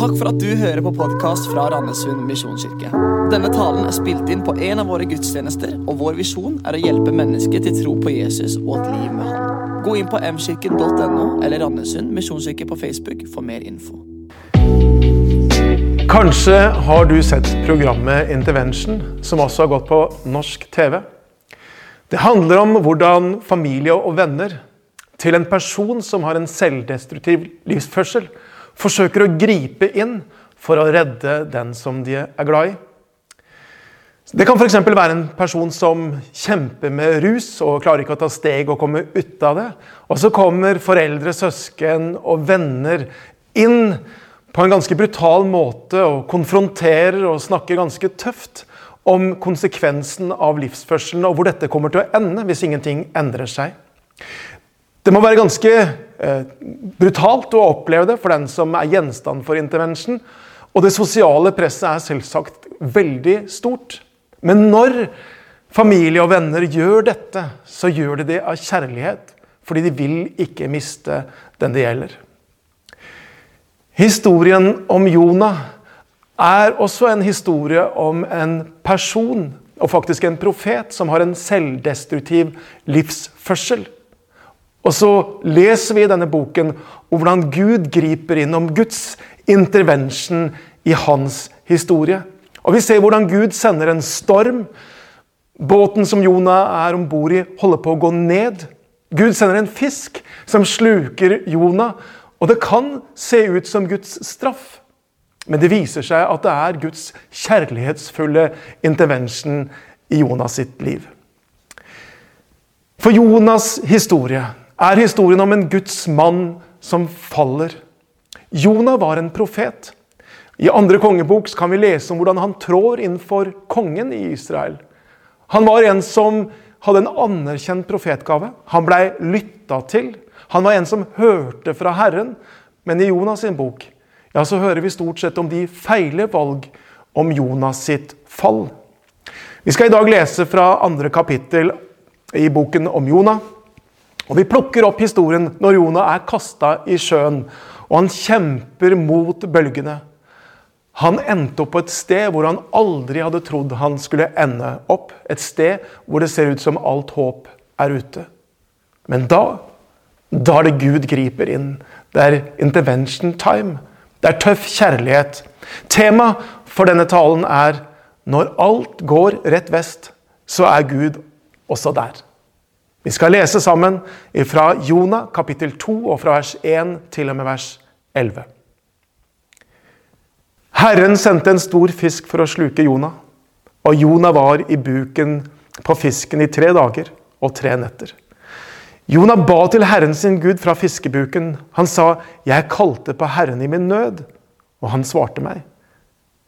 Takk for at du hører på podkast fra Randesund misjonskirke. Denne talen er spilt inn på en av våre gudstjenester, og vår visjon er å hjelpe mennesker til tro på Jesus og et liv med Han. Gå inn på mkirken.no eller Randesund misjonskirke på Facebook for mer info. Kanskje har du sett programmet Intervention, som også har gått på norsk TV. Det handler om hvordan familie og venner til en person som har en selvdestruktiv livsførsel, forsøker å gripe inn for å redde den som de er glad i. Det kan f.eks. være en person som kjemper med rus og klarer ikke å ta steg og komme ut av det. Og så kommer foreldre, søsken og venner inn på en ganske brutal måte og konfronterer og snakker ganske tøft om konsekvensen av livsførselen og hvor dette kommer til å ende hvis ingenting endrer seg. Det må være ganske brutalt å oppleve det for den som er gjenstand for intervention. Og det sosiale presset er selvsagt veldig stort. Men når familie og venner gjør dette, så gjør de det av kjærlighet. Fordi de vil ikke miste den det gjelder. Historien om Jonah er også en historie om en person, og faktisk en profet, som har en selvdestruktiv livsførsel. Og så leser vi i denne boken om hvordan Gud griper inn, om Guds intervention i hans historie. Og vi ser hvordan Gud sender en storm. Båten som Jonah er om bord i, holder på å gå ned. Gud sender en fisk som sluker Jonah. Og det kan se ut som Guds straff, men det viser seg at det er Guds kjærlighetsfulle intervention i Jonas sitt liv. For Jonas' historie er historien om en Guds mann som faller. Jonah var en profet. I andre kongebok kan vi lese om hvordan han trår innenfor kongen i Israel. Han var en som hadde en anerkjent profetgave. Han blei lytta til. Han var en som hørte fra Herren. Men i Jonas sin bok ja, så hører vi stort sett om de feile valg om Jonas sitt fall. Vi skal i dag lese fra andre kapittel i boken om Jonah. Og Vi plukker opp historien når Jonah er kasta i sjøen, og han kjemper mot bølgene. Han endte opp på et sted hvor han aldri hadde trodd han skulle ende opp. Et sted hvor det ser ut som alt håp er ute. Men da, da er det Gud griper inn. Det er intervention time. Det er tøff kjærlighet. Tema for denne talen er når alt går rett vest, så er Gud også der. Vi skal lese sammen fra Jonah kapittel 2 og fra vers 1 til og med vers 11. Herren sendte en stor fisk for å sluke Jonah, og Jonah var i buken på fisken i tre dager og tre netter. Jonah ba til Herren sin Gud fra fiskebuken. Han sa, 'Jeg kalte på Herren i min nød', og han svarte meg.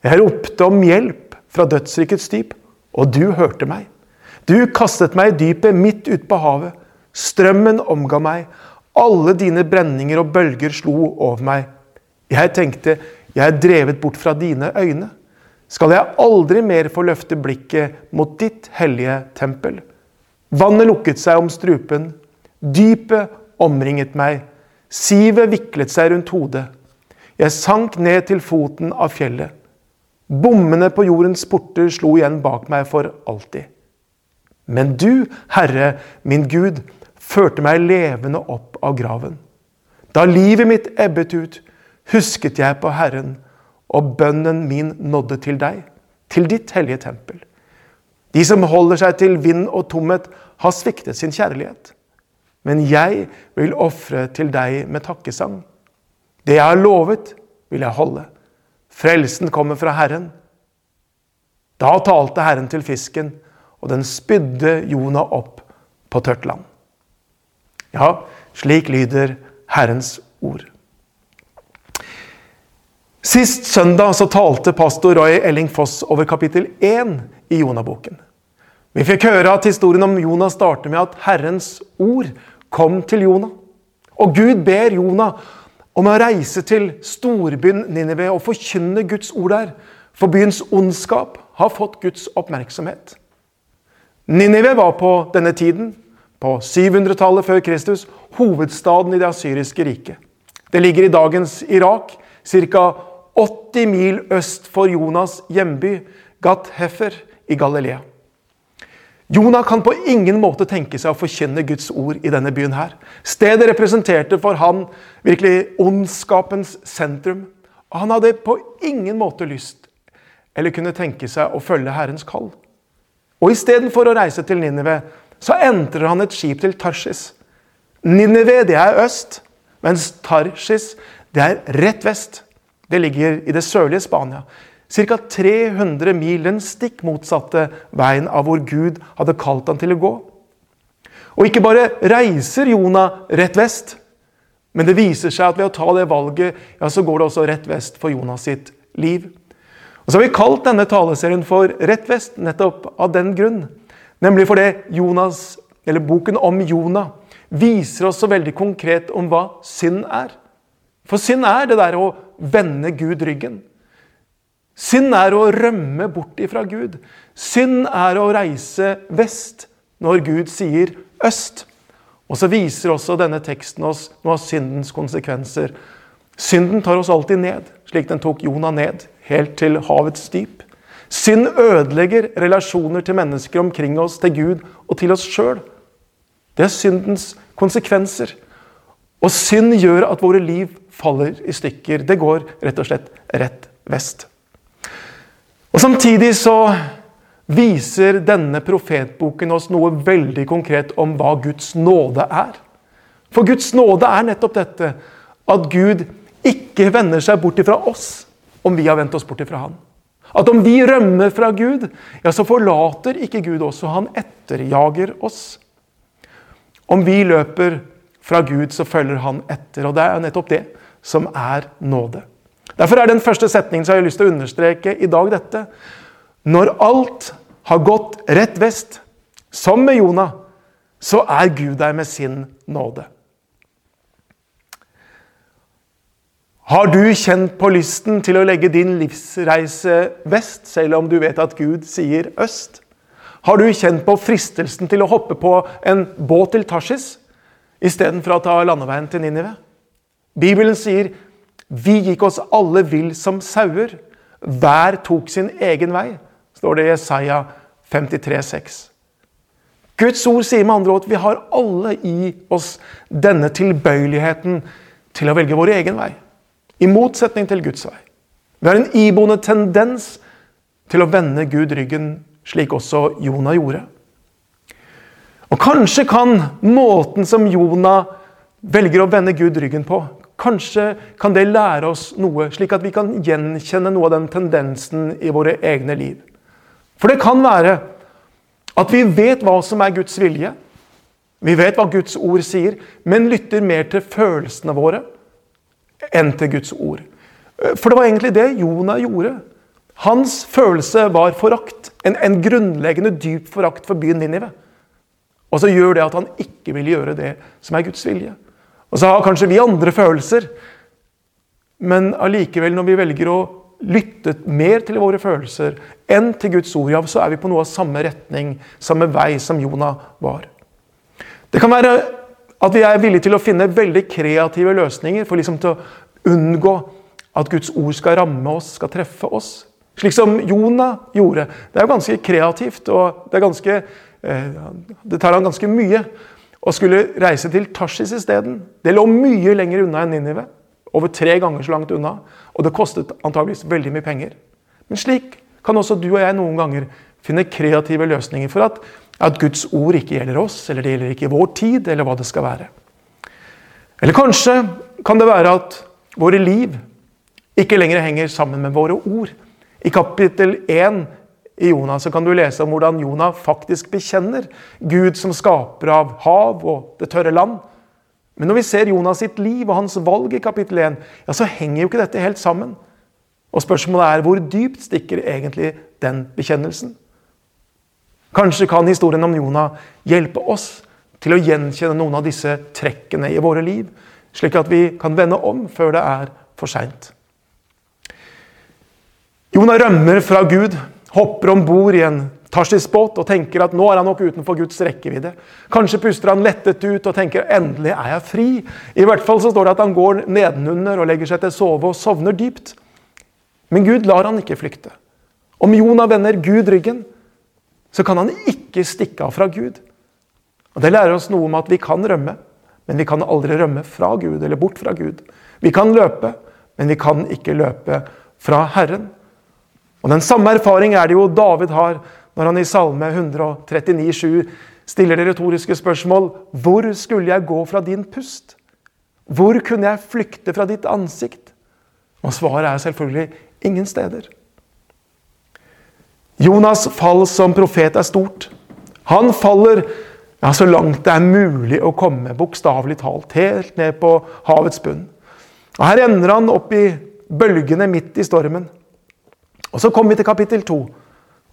'Jeg ropte om hjelp fra dødsrikets dyp, og du hørte meg.' Du kastet meg i dypet, midt ute på havet. Strømmen omga meg. Alle dine brenninger og bølger slo over meg. Jeg tenkte, jeg er drevet bort fra dine øyne. Skal jeg aldri mer få løfte blikket mot ditt hellige tempel? Vannet lukket seg om strupen. Dypet omringet meg. Sivet viklet seg rundt hodet. Jeg sank ned til foten av fjellet. Bommene på jordens porter slo igjen bak meg for alltid. Men du, Herre, min Gud, førte meg levende opp av graven. Da livet mitt ebbet ut, husket jeg på Herren, og bønnen min nådde til deg, til ditt hellige tempel. De som holder seg til vind og tomhet, har sviktet sin kjærlighet. Men jeg vil ofre til deg med takkesang. Det jeg har lovet, vil jeg holde. Frelsen kommer fra Herren. Da talte Herren til fisken og den spydde Jonah opp på tørt land. Ja, slik lyder Herrens ord. Sist søndag så talte pastor Roy Elling Foss over kapittel 1 i Jonaboken. Vi fikk høre at historien om Jonah starter med at Herrens ord kom til Jonah. Og Gud ber Jonah om å reise til storbyen Ninive og forkynne Guds ord der. For byens ondskap har fått Guds oppmerksomhet. Ninive var på denne tiden, på 700-tallet før Kristus, hovedstaden i det asyriske riket. Det ligger i dagens Irak, ca. 80 mil øst for Jonas' hjemby, Gat Hefer i Galilea. Jonah kan på ingen måte tenke seg å forkynne Guds ord i denne byen. her. Stedet representerte for han virkelig ondskapens sentrum. Og han hadde på ingen måte lyst eller kunne tenke seg å følge Herrens kall. Og istedenfor å reise til Ninive, så entrer han et skip til Tarsis. Ninive det er øst, mens Tarsis det er rett vest. Det ligger i det sørlige Spania. Ca. 300 mil den stikk motsatte veien av hvor Gud hadde kalt han til å gå. Og ikke bare reiser Jonah rett vest, men det viser seg at ved å ta det valget, ja, så går det også rett vest for Jonas sitt liv. Og Så har vi kalt denne taleserien for Rett vest nettopp av den grunn. Nemlig fordi Jonas, eller boken om Jonah viser oss så veldig konkret om hva synd er. For synd er det der å vende Gud ryggen. Synd er å rømme bort ifra Gud. Synd er å reise vest når Gud sier øst. Og så viser også denne teksten oss noe av syndens konsekvenser. Synden tar oss alltid ned, slik den tok Jonah ned, helt til havets dyp. Synd ødelegger relasjoner til mennesker omkring oss, til Gud og til oss sjøl. Det er syndens konsekvenser. Og synd gjør at våre liv faller i stykker. Det går rett og slett rett vest. Og Samtidig så viser denne profetboken oss noe veldig konkret om hva Guds nåde er. For Guds nåde er nettopp dette at Gud ikke vender seg bort ifra oss om vi har vendt oss bort ifra Han. At om vi rømmer fra Gud, ja, så forlater ikke Gud oss, og han etterjager oss. Om vi løper fra Gud, så følger han etter. Og det er nettopp det som er nåde. Derfor er den første setningen som jeg har lyst til å understreke i dag dette. Når alt har gått rett vest, som med Jonah, så er Gud der med sin nåde. Har du kjent på lysten til å legge din livsreise vest, selv om du vet at Gud sier øst? Har du kjent på fristelsen til å hoppe på en båt til Tarsis istedenfor å ta landeveien til Ninive? Bibelen sier vi gikk oss alle vill som sauer. Hver tok sin egen vei, står det i Jesaja 53, 6. Guds ord sier med andre ord at vi har alle i oss denne tilbøyeligheten til å velge vår egen vei. I motsetning til Guds vei. Vi har en iboende tendens til å vende Gud ryggen, slik også Jonah gjorde. Og Kanskje kan måten som Jonah velger å vende Gud ryggen på, Kanskje kan det lære oss noe, slik at vi kan gjenkjenne noe av den tendensen i våre egne liv. For det kan være at vi vet hva som er Guds vilje. Vi vet hva Guds ord sier, men lytter mer til følelsene våre enn til Guds ord. For det var egentlig det Jonah gjorde. Hans følelse var forakt. En, en grunnleggende dyp forakt for byen Ninive. Og så gjør det at han ikke vil gjøre det som er Guds vilje. Og så har kanskje vi andre følelser, men allikevel, når vi velger å lytte mer til våre følelser enn til Guds ord, ja, så er vi på noe av samme retning, samme vei som Jonah var. Det kan være at vi er villige til å finne veldig kreative løsninger for liksom til å unngå at Guds ord skal ramme oss, skal treffe oss. Slik som Jonah gjorde. Det er jo ganske kreativt, og det, ganske, eh, det tar han ganske mye Å skulle reise til Tarsis isteden. Det lå mye lenger unna enn Ninive. Over tre ganger så langt unna. Og det kostet antageligvis veldig mye penger. Men slik kan også du og jeg noen ganger finne kreative løsninger for at, at Guds ord ikke gjelder oss, eller det gjelder ikke vår tid, eller hva det skal være. Eller kanskje kan det være at våre liv ikke lenger henger sammen med våre ord. I kapittel 1 i Jonas kan du lese om hvordan Jonah faktisk bekjenner Gud som skaper av hav og det tørre land. Men når vi ser Jonas sitt liv og hans valg i kapittel 1, ja, så henger jo ikke dette helt sammen. Og spørsmålet er hvor dypt stikker egentlig den bekjennelsen? Kanskje kan historien om Jonah hjelpe oss til å gjenkjenne noen av disse trekkene i våre liv, slik at vi kan vende om før det er for seint. Jonah rømmer fra Gud hopper om bord i en Tarsis-båt og tenker at nå er han nok utenfor Guds rekkevidde. Kanskje puster han lettet ut og tenker endelig er jeg fri. I hvert fall så står det at han går nedenunder og legger seg til å sove og sovner dypt. Men Gud lar han ikke flykte. Om Jonah vender Gud ryggen, så kan han ikke stikke av fra Gud. Og Det lærer oss noe om at vi kan rømme, men vi kan aldri rømme fra Gud eller bort fra Gud. Vi kan løpe, men vi kan ikke løpe fra Herren. Og Den samme erfaring er det jo David har når han i Salme 139, 7 stiller det retoriske spørsmål Hvor skulle jeg gå fra din pust? Hvor kunne jeg flykte fra ditt ansikt? Og svaret er selvfølgelig ingen steder. Jonas' fall som profet er stort. Han faller ja, så langt det er mulig å komme, bokstavelig talt, helt ned på havets bunn. Og Her ender han opp i bølgene midt i stormen. Og Så kommer vi til kapittel to.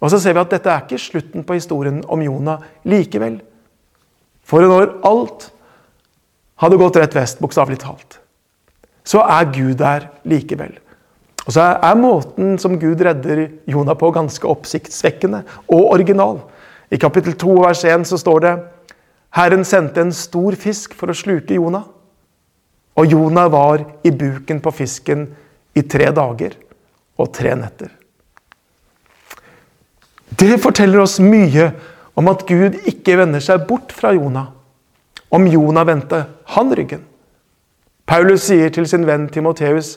Og så ser vi at dette er ikke slutten på historien om Jonah likevel. For når alt hadde gått rett vest, bokstavelig talt, så er Gud der likevel. Og så er måten som Gud redder Jonah på, ganske oppsiktsvekkende og original. I kapittel 2 vers 1 så står det Herren sendte en stor fisk for å sluke Jonah. Og Jonah var i buken på fisken i tre dager og tre netter. Det forteller oss mye om at Gud ikke vender seg bort fra Jonah. Om Jonah vendte han ryggen. Paulus sier til sin venn Timoteus,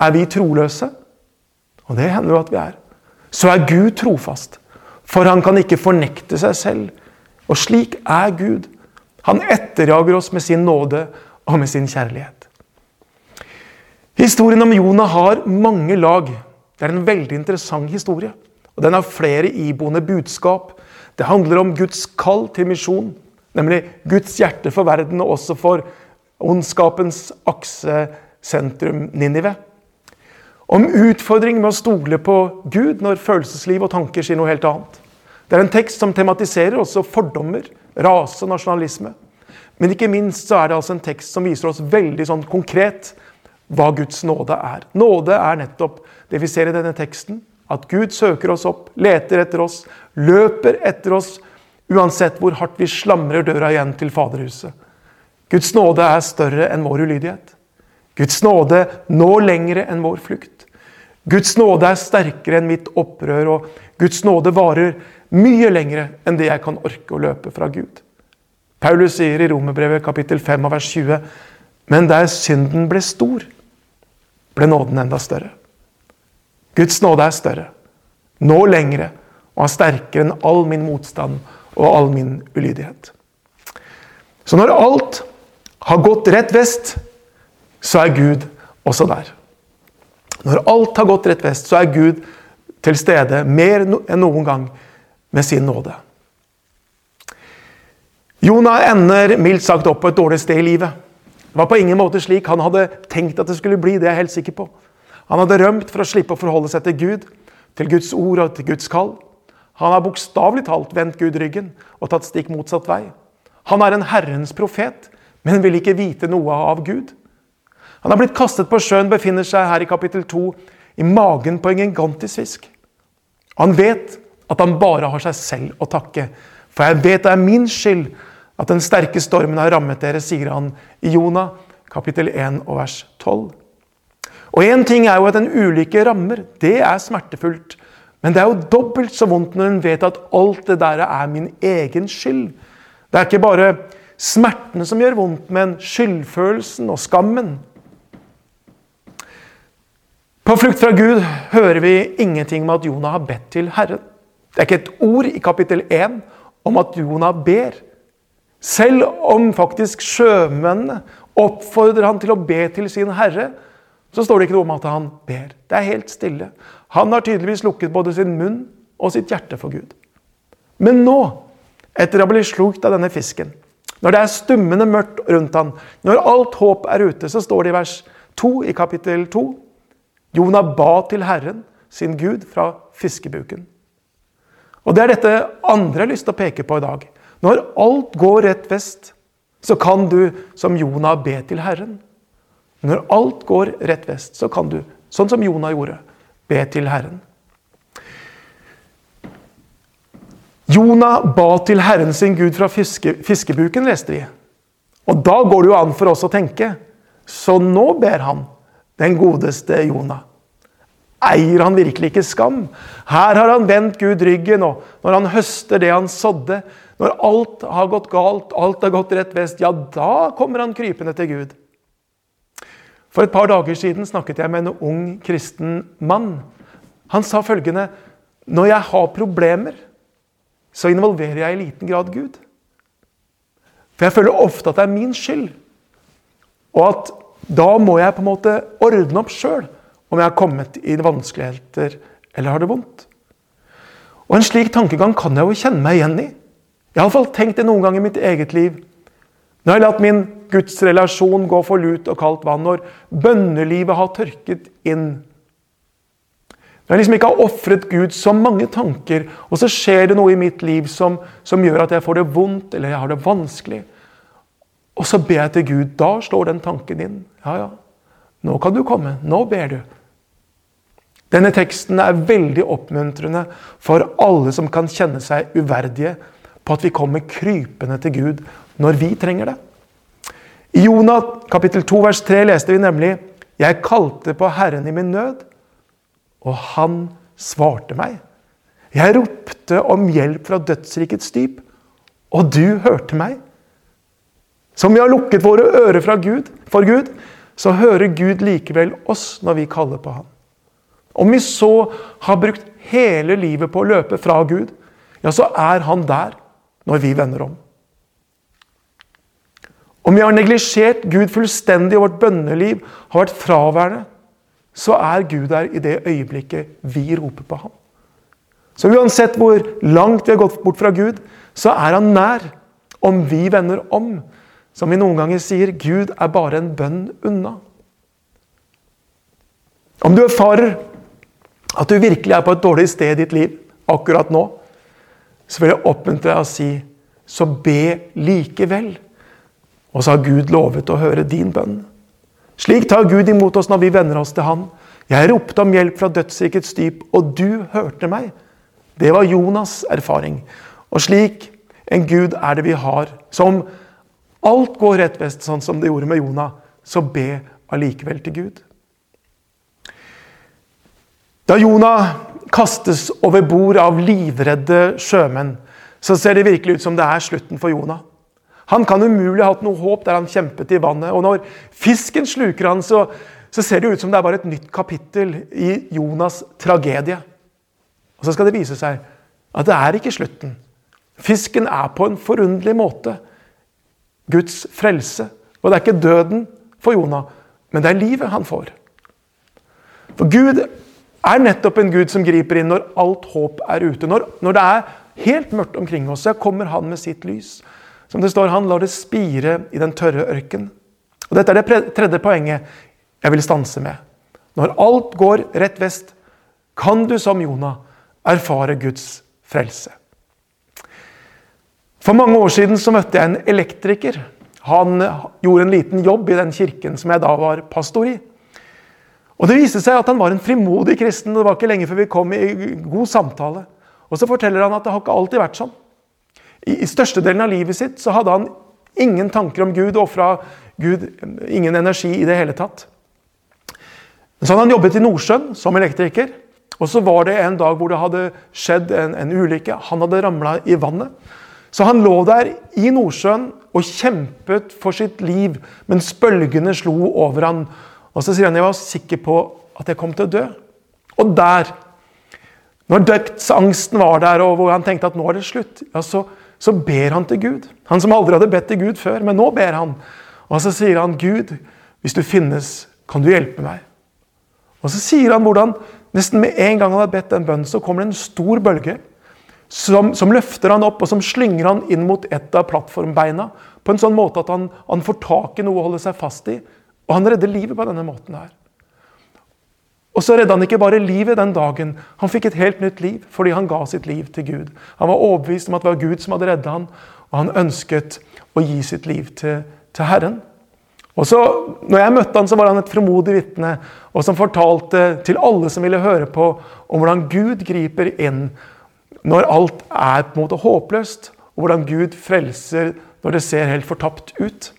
er vi troløse? Og det hender jo at vi er. Så er Gud trofast, for han kan ikke fornekte seg selv. Og slik er Gud. Han etterjager oss med sin nåde og med sin kjærlighet. Historien om Jonah har mange lag. Det er en veldig interessant historie. Og Den har flere iboende budskap. Det handler om Guds kall til misjon, nemlig Guds hjerte for verden og også for ondskapens aksesentrum Ninive. Om utfordringen med å stole på Gud når følelsesliv og tanker sier noe helt annet. Det er en tekst som tematiserer også fordommer, rase og nasjonalisme. Men ikke minst så er det altså en tekst som viser oss veldig sånn konkret hva Guds nåde er. Nåde er nettopp det vi ser i denne teksten. At Gud søker oss opp, leter etter oss, løper etter oss, uansett hvor hardt vi slamrer døra igjen til Faderhuset. Guds nåde er større enn vår ulydighet. Guds nåde når lengre enn vår flukt. Guds nåde er sterkere enn mitt opprør, og Guds nåde varer mye lengre enn det jeg kan orke å løpe fra Gud. Paulus sier i Romerbrevet kapittel 5 vers 20.: Men der synden ble stor, ble nåden enda større. Guds nåde er større, nå lengre og er sterkere enn all min motstand og all min ulydighet. Så når alt har gått rett vest, så er Gud også der. Når alt har gått rett vest, så er Gud til stede mer enn noen gang med sin nåde. Jonah ender mildt sagt opp på et dårlig sted i livet. Det var på ingen måte slik han hadde tenkt at det skulle bli. det er jeg helt sikker på. Han hadde rømt for å slippe å forholde seg til Gud, til Guds ord og til Guds kall. Han har bokstavelig talt vendt Gud ryggen og tatt stikk motsatt vei. Han er en Herrens profet, men vil ikke vite noe av Gud. Han har blitt kastet på sjøen, befinner seg her i kapittel 2 i magen på en gigantisk fisk. Han vet at han bare har seg selv å takke. For jeg vet det er min skyld at den sterke stormen har rammet dere, sier han i Jonah kapittel 1 og vers 12. Og Én ting er jo at en ulykke rammer. Det er smertefullt. Men det er jo dobbelt så vondt når en vet at alt det der er min egen skyld. Det er ikke bare smertene som gjør vondt, men skyldfølelsen og skammen. På flukt fra Gud hører vi ingenting om at Jonah har bedt til Herren. Det er ikke et ord i kapittel 1 om at Jonah ber. Selv om faktisk sjømennene oppfordrer han til å be til sin herre, så står det ikke noe om at han ber. Det er helt stille. Han har tydeligvis lukket både sin munn og sitt hjerte for Gud. Men nå, etter å ha blitt slukt av denne fisken, når det er stummende mørkt rundt han, når alt håp er ute, så står det i vers 2 i kapittel 2 Jonah ba til Herren, sin Gud, fra fiskebuken. Og Det er dette andre har lyst til å peke på i dag. Når alt går rett vest, så kan du som Jonah be til Herren. Når alt går rett vest, så kan du, sånn som Jonah gjorde, be til Herren. Jonah ba til Herren sin Gud fra fiske, fiskebuken, leste vi. Og da går det jo an for oss å tenke. Så nå ber han, den godeste Jonah. Eier han virkelig ikke skam? Her har han vendt Gud ryggen, og når han høster det han sådde, når alt har gått galt, alt har gått rett vest, ja, da kommer han krypende til Gud. For et par dager siden snakket jeg med en ung kristen mann. Han sa følgende Når jeg har problemer, så involverer jeg i liten grad Gud. For jeg føler ofte at det er min skyld. Og at da må jeg på en måte ordne opp sjøl om jeg har kommet i vanskeligheter eller har det vondt. Og En slik tankegang kan jeg jo kjenne meg igjen i. Jeg har iallfall tenkt det noen gang i mitt eget liv. Jeg har latt min gudsrelasjon gå for lut og kaldt vann, når bønnelivet har tørket inn. Når jeg liksom ikke har ofret Gud så mange tanker, og så skjer det noe i mitt liv som, som gjør at jeg får det vondt eller jeg har det vanskelig. Og så ber jeg til Gud. Da slår den tanken inn. Ja, ja, nå kan du komme. Nå ber du. Denne teksten er veldig oppmuntrende for alle som kan kjenne seg uverdige på at vi kommer krypende til Gud når vi trenger det. I Jonah kapittel 2 vers 3 leste vi nemlig Jeg kalte på Herren i min nød, og han svarte meg. Jeg ropte om hjelp fra dødsrikets dyp, og du hørte meg. Som vi har lukket våre ører Gud, for Gud, så hører Gud likevel oss når vi kaller på ham. Om vi så har brukt hele livet på å løpe fra Gud, ja, så er han der når vi vender om. Om vi har neglisjert Gud fullstendig og vårt bønneliv har vært fraværende, så er Gud der i det øyeblikket vi roper på ham. Så uansett hvor langt vi har gått bort fra Gud, så er han nær om vi vender om. Som vi noen ganger sier, Gud er bare en bønn unna. Om du erfarer at du virkelig er på et dårlig sted i ditt liv akkurat nå, så vil jeg oppmuntre deg å si så be likevel. Og så har Gud lovet å høre din bønn. Slik tar Gud imot oss når vi venner oss til Han. Jeg ropte om hjelp fra dødsrikets dyp, og du hørte meg. Det var Jonas' erfaring. Og slik en Gud er det vi har. Som alt går rett vest, sånn som det gjorde med Jonah, så be allikevel til Gud. Da Jonah kastes over bord av livredde sjømenn, så ser det virkelig ut som det er slutten for Jonah. Han kan umulig ha hatt noe håp der han kjempet i vannet. Og når fisken sluker han, så, så ser det ut som det er bare et nytt kapittel i Jonas' tragedie. Og så skal det vise seg at det er ikke slutten. Fisken er på en forunderlig måte Guds frelse. Og det er ikke døden for Jonah, men det er livet han får. For Gud er nettopp en Gud som griper inn når alt håp er ute. Når, når det er helt mørkt omkring oss, så kommer han med sitt lys. Som det står, han lar det spire i den tørre ørken. Og Dette er det tredje poenget jeg vil stanse med. Når alt går rett vest, kan du som Jonah erfare Guds frelse. For mange år siden så møtte jeg en elektriker. Han gjorde en liten jobb i den kirken som jeg da var pastor i. Og Det viste seg at han var en frimodig kristen. og Det var ikke lenge før vi kom i god samtale. Og Så forteller han at det har ikke alltid vært sånn. I, i størstedelen av livet sitt så hadde han ingen tanker om Gud og fra Gud ingen energi i det hele tatt. Så hadde han jobbet i Nordsjøen som elektriker. Og så var det en dag hvor det hadde skjedd en, en ulykke. Han hadde ramla i vannet. Så han lå der i Nordsjøen og kjempet for sitt liv mens bølgene slo over han. Og så sier han jeg var sikker på at jeg kom til å dø. Og der, når dødsangsten var der, og hvor han tenkte at nå er det slutt, ja, så, så ber han til Gud. Han som aldri hadde bedt til Gud før, men nå ber han. Og så sier han, 'Gud, hvis du finnes, kan du hjelpe meg?' Og så sier han hvordan nesten med en gang han hadde bedt den bønnen, så kommer det en stor bølge som, som, løfter han opp og som slynger han inn mot et av plattformbeina på en sånn måte at han, han får tak i noe å holde seg fast i. Og han redder livet på denne måten her. Og så redda han ikke bare livet den dagen, han fikk et helt nytt liv fordi han ga sitt liv til Gud. Han var overbevist om at det var Gud som hadde redda han, og han ønsket å gi sitt liv til, til Herren. Og så, når jeg møtte han, så var han et fromodig vitne og som fortalte til alle som ville høre på, om hvordan Gud griper inn når alt er på en måte håpløst, og hvordan Gud frelser når det ser helt fortapt ut.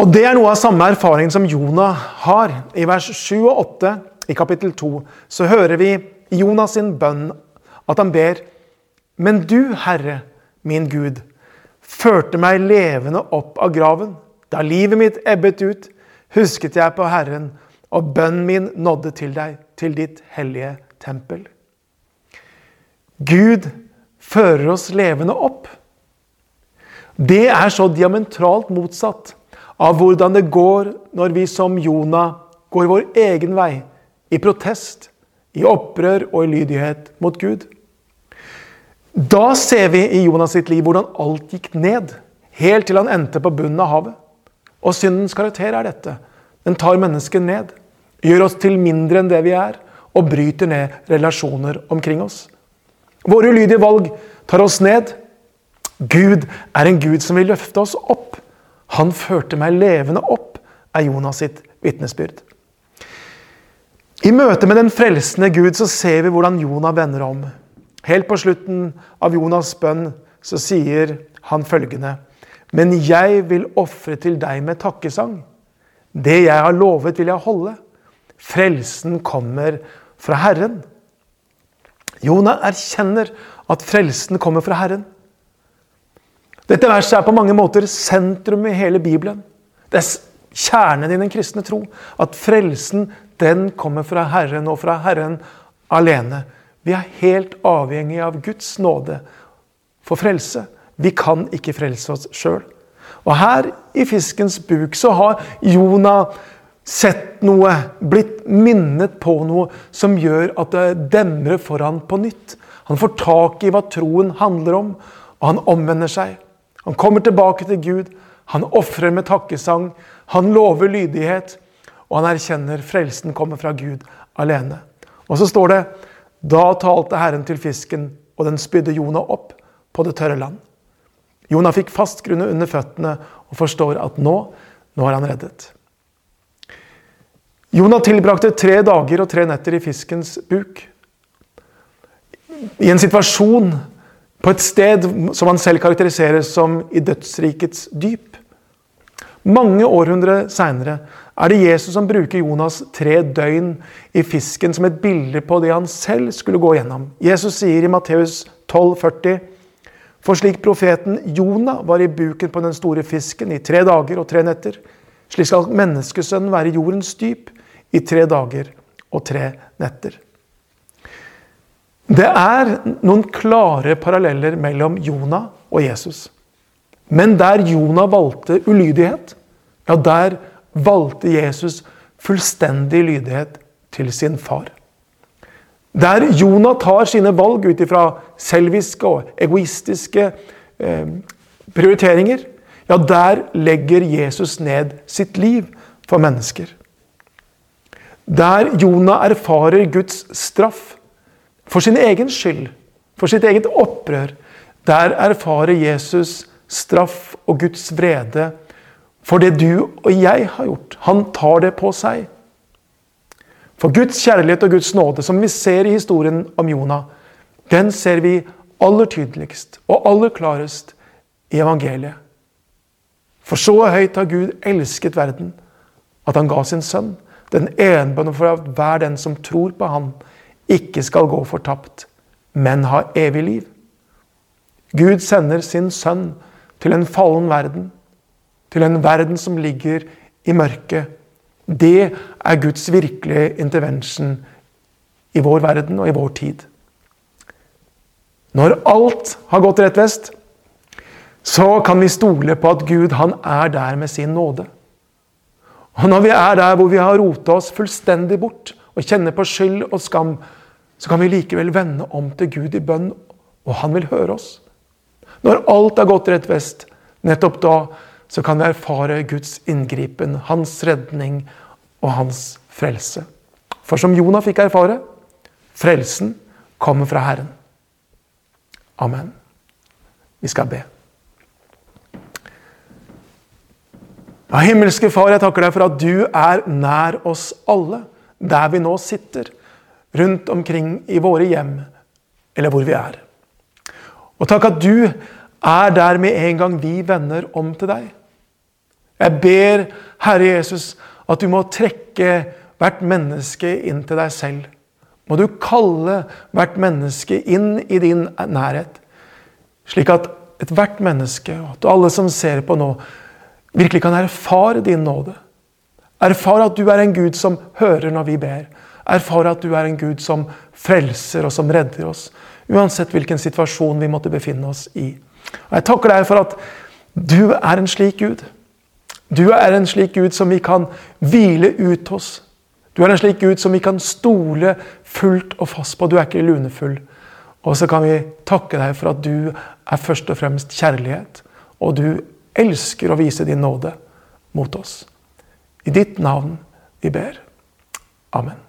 Og Det er noe av samme erfaring som Jonah har. I vers 7 og 8 i kapittel 2 så hører vi Jonas sin bønn, at han ber Men du, Herre, min Gud, førte meg levende opp av graven. Da livet mitt ebbet ut, husket jeg på Herren, og bønnen min nådde til deg, til ditt hellige tempel. Gud fører oss levende opp. Det er så diametralt motsatt av hvordan det går når vi som Jonah går vår egen vei, i protest, i opprør og i lydighet mot Gud. Da ser vi i Jonas sitt liv hvordan alt gikk ned, helt til han endte på bunnen av havet. Og syndens karakter er dette. Den tar mennesket ned, gjør oss til mindre enn det vi er, og bryter ned relasjoner omkring oss. Våre ulydige valg tar oss ned. Gud er en Gud som vil løfte oss opp. Han førte meg levende opp, er Jonas sitt vitnesbyrd. I møte med den frelsende Gud så ser vi hvordan Jonah vender om. Helt på slutten av Jonas' bønn så sier han følgende.: Men jeg vil ofre til deg med takkesang. Det jeg har lovet, vil jeg holde. Frelsen kommer fra Herren. Jonah erkjenner at frelsen kommer fra Herren. Dette verset er på mange måter sentrum i hele Bibelen. Det er kjernen i den kristne tro. At frelsen den kommer fra Herren og fra Herren alene. Vi er helt avhengig av Guds nåde for frelse. Vi kan ikke frelse oss sjøl. Og her i fiskens buk så har Jonah sett noe, blitt minnet på noe som gjør at det demrer for han på nytt. Han får tak i hva troen handler om, og han omvender seg. Han kommer tilbake til Gud, han ofrer med takkesang, han lover lydighet, og han erkjenner frelsen kommer fra Gud alene. Og så står det da talte Herren til fisken, og den spydde Jonah opp på det tørre land. Jonah fikk fast grunne under føttene og forstår at nå, nå er han reddet. Jonah tilbrakte tre dager og tre netter i fiskens buk. I en situasjon på et sted som han selv karakteriserer som i dødsrikets dyp. Mange århundre seinere er det Jesus som bruker Jonas tre døgn i fisken som et bilde på det han selv skulle gå gjennom. Jesus sier i Matteus 12, 40, For slik profeten Jonah var i buken på den store fisken i tre dager og tre netter, slik skal menneskesønnen være i jordens dyp i tre dager og tre netter. Det er noen klare paralleller mellom Jonah og Jesus. Men der Jonah valgte ulydighet, ja, der valgte Jesus fullstendig lydighet til sin far. Der Jonah tar sine valg ut ifra selviske og egoistiske eh, prioriteringer, ja, der legger Jesus ned sitt liv for mennesker. Der Jonah erfarer Guds straff for sin egen skyld, for sitt eget opprør, der erfarer Jesus straff og Guds vrede for det du og jeg har gjort. Han tar det på seg. For Guds kjærlighet og Guds nåde, som vi ser i historien om Jonah, den ser vi aller tydeligst og aller klarest i evangeliet. For så høyt har Gud elsket verden, at han ga sin sønn, den enbånde for hver den som tror på Han, ikke skal gå fortapt, men ha evig liv. Gud sender sin sønn til en fallen verden til en verden som ligger i mørket. Det er Guds virkelige intervention i vår verden og i vår tid. Når alt har gått rett vest, så kan vi stole på at Gud han er der med sin nåde. Og Når vi er der hvor vi har rota oss fullstendig bort og kjenner på skyld og skam, så kan vi likevel vende om til Gud i bønn, og han vil høre oss. Når alt har gått rett vest, nettopp da så kan vi erfare Guds inngripen, hans redning og hans frelse. For som Jonah fikk erfare, frelsen kommer fra Herren. Amen. Vi skal be. Ja, himmelske Far, jeg takker deg for at du er nær oss alle, der vi nå sitter, rundt omkring i våre hjem, eller hvor vi er. Og takk at du er der med en gang vi vender om til deg. Jeg ber, Herre Jesus, at du må trekke hvert menneske inn til deg selv. Må du kalle hvert menneske inn i din nærhet, slik at ethvert menneske, og alle som ser på nå, virkelig kan erfare din nåde. Erfare at du er en Gud som hører når vi ber. Erfare at du er en Gud som frelser og som redder oss. Uansett hvilken situasjon vi måtte befinne oss i. Og Jeg takker deg for at du er en slik Gud. Du er en slik Gud som vi kan hvile ut hos. Du er en slik Gud som vi kan stole fullt og fast på. Du er ikke lunefull. Og så kan vi takke deg for at du er først og fremst kjærlighet. Og du elsker å vise din nåde mot oss. I ditt navn vi ber. Amen.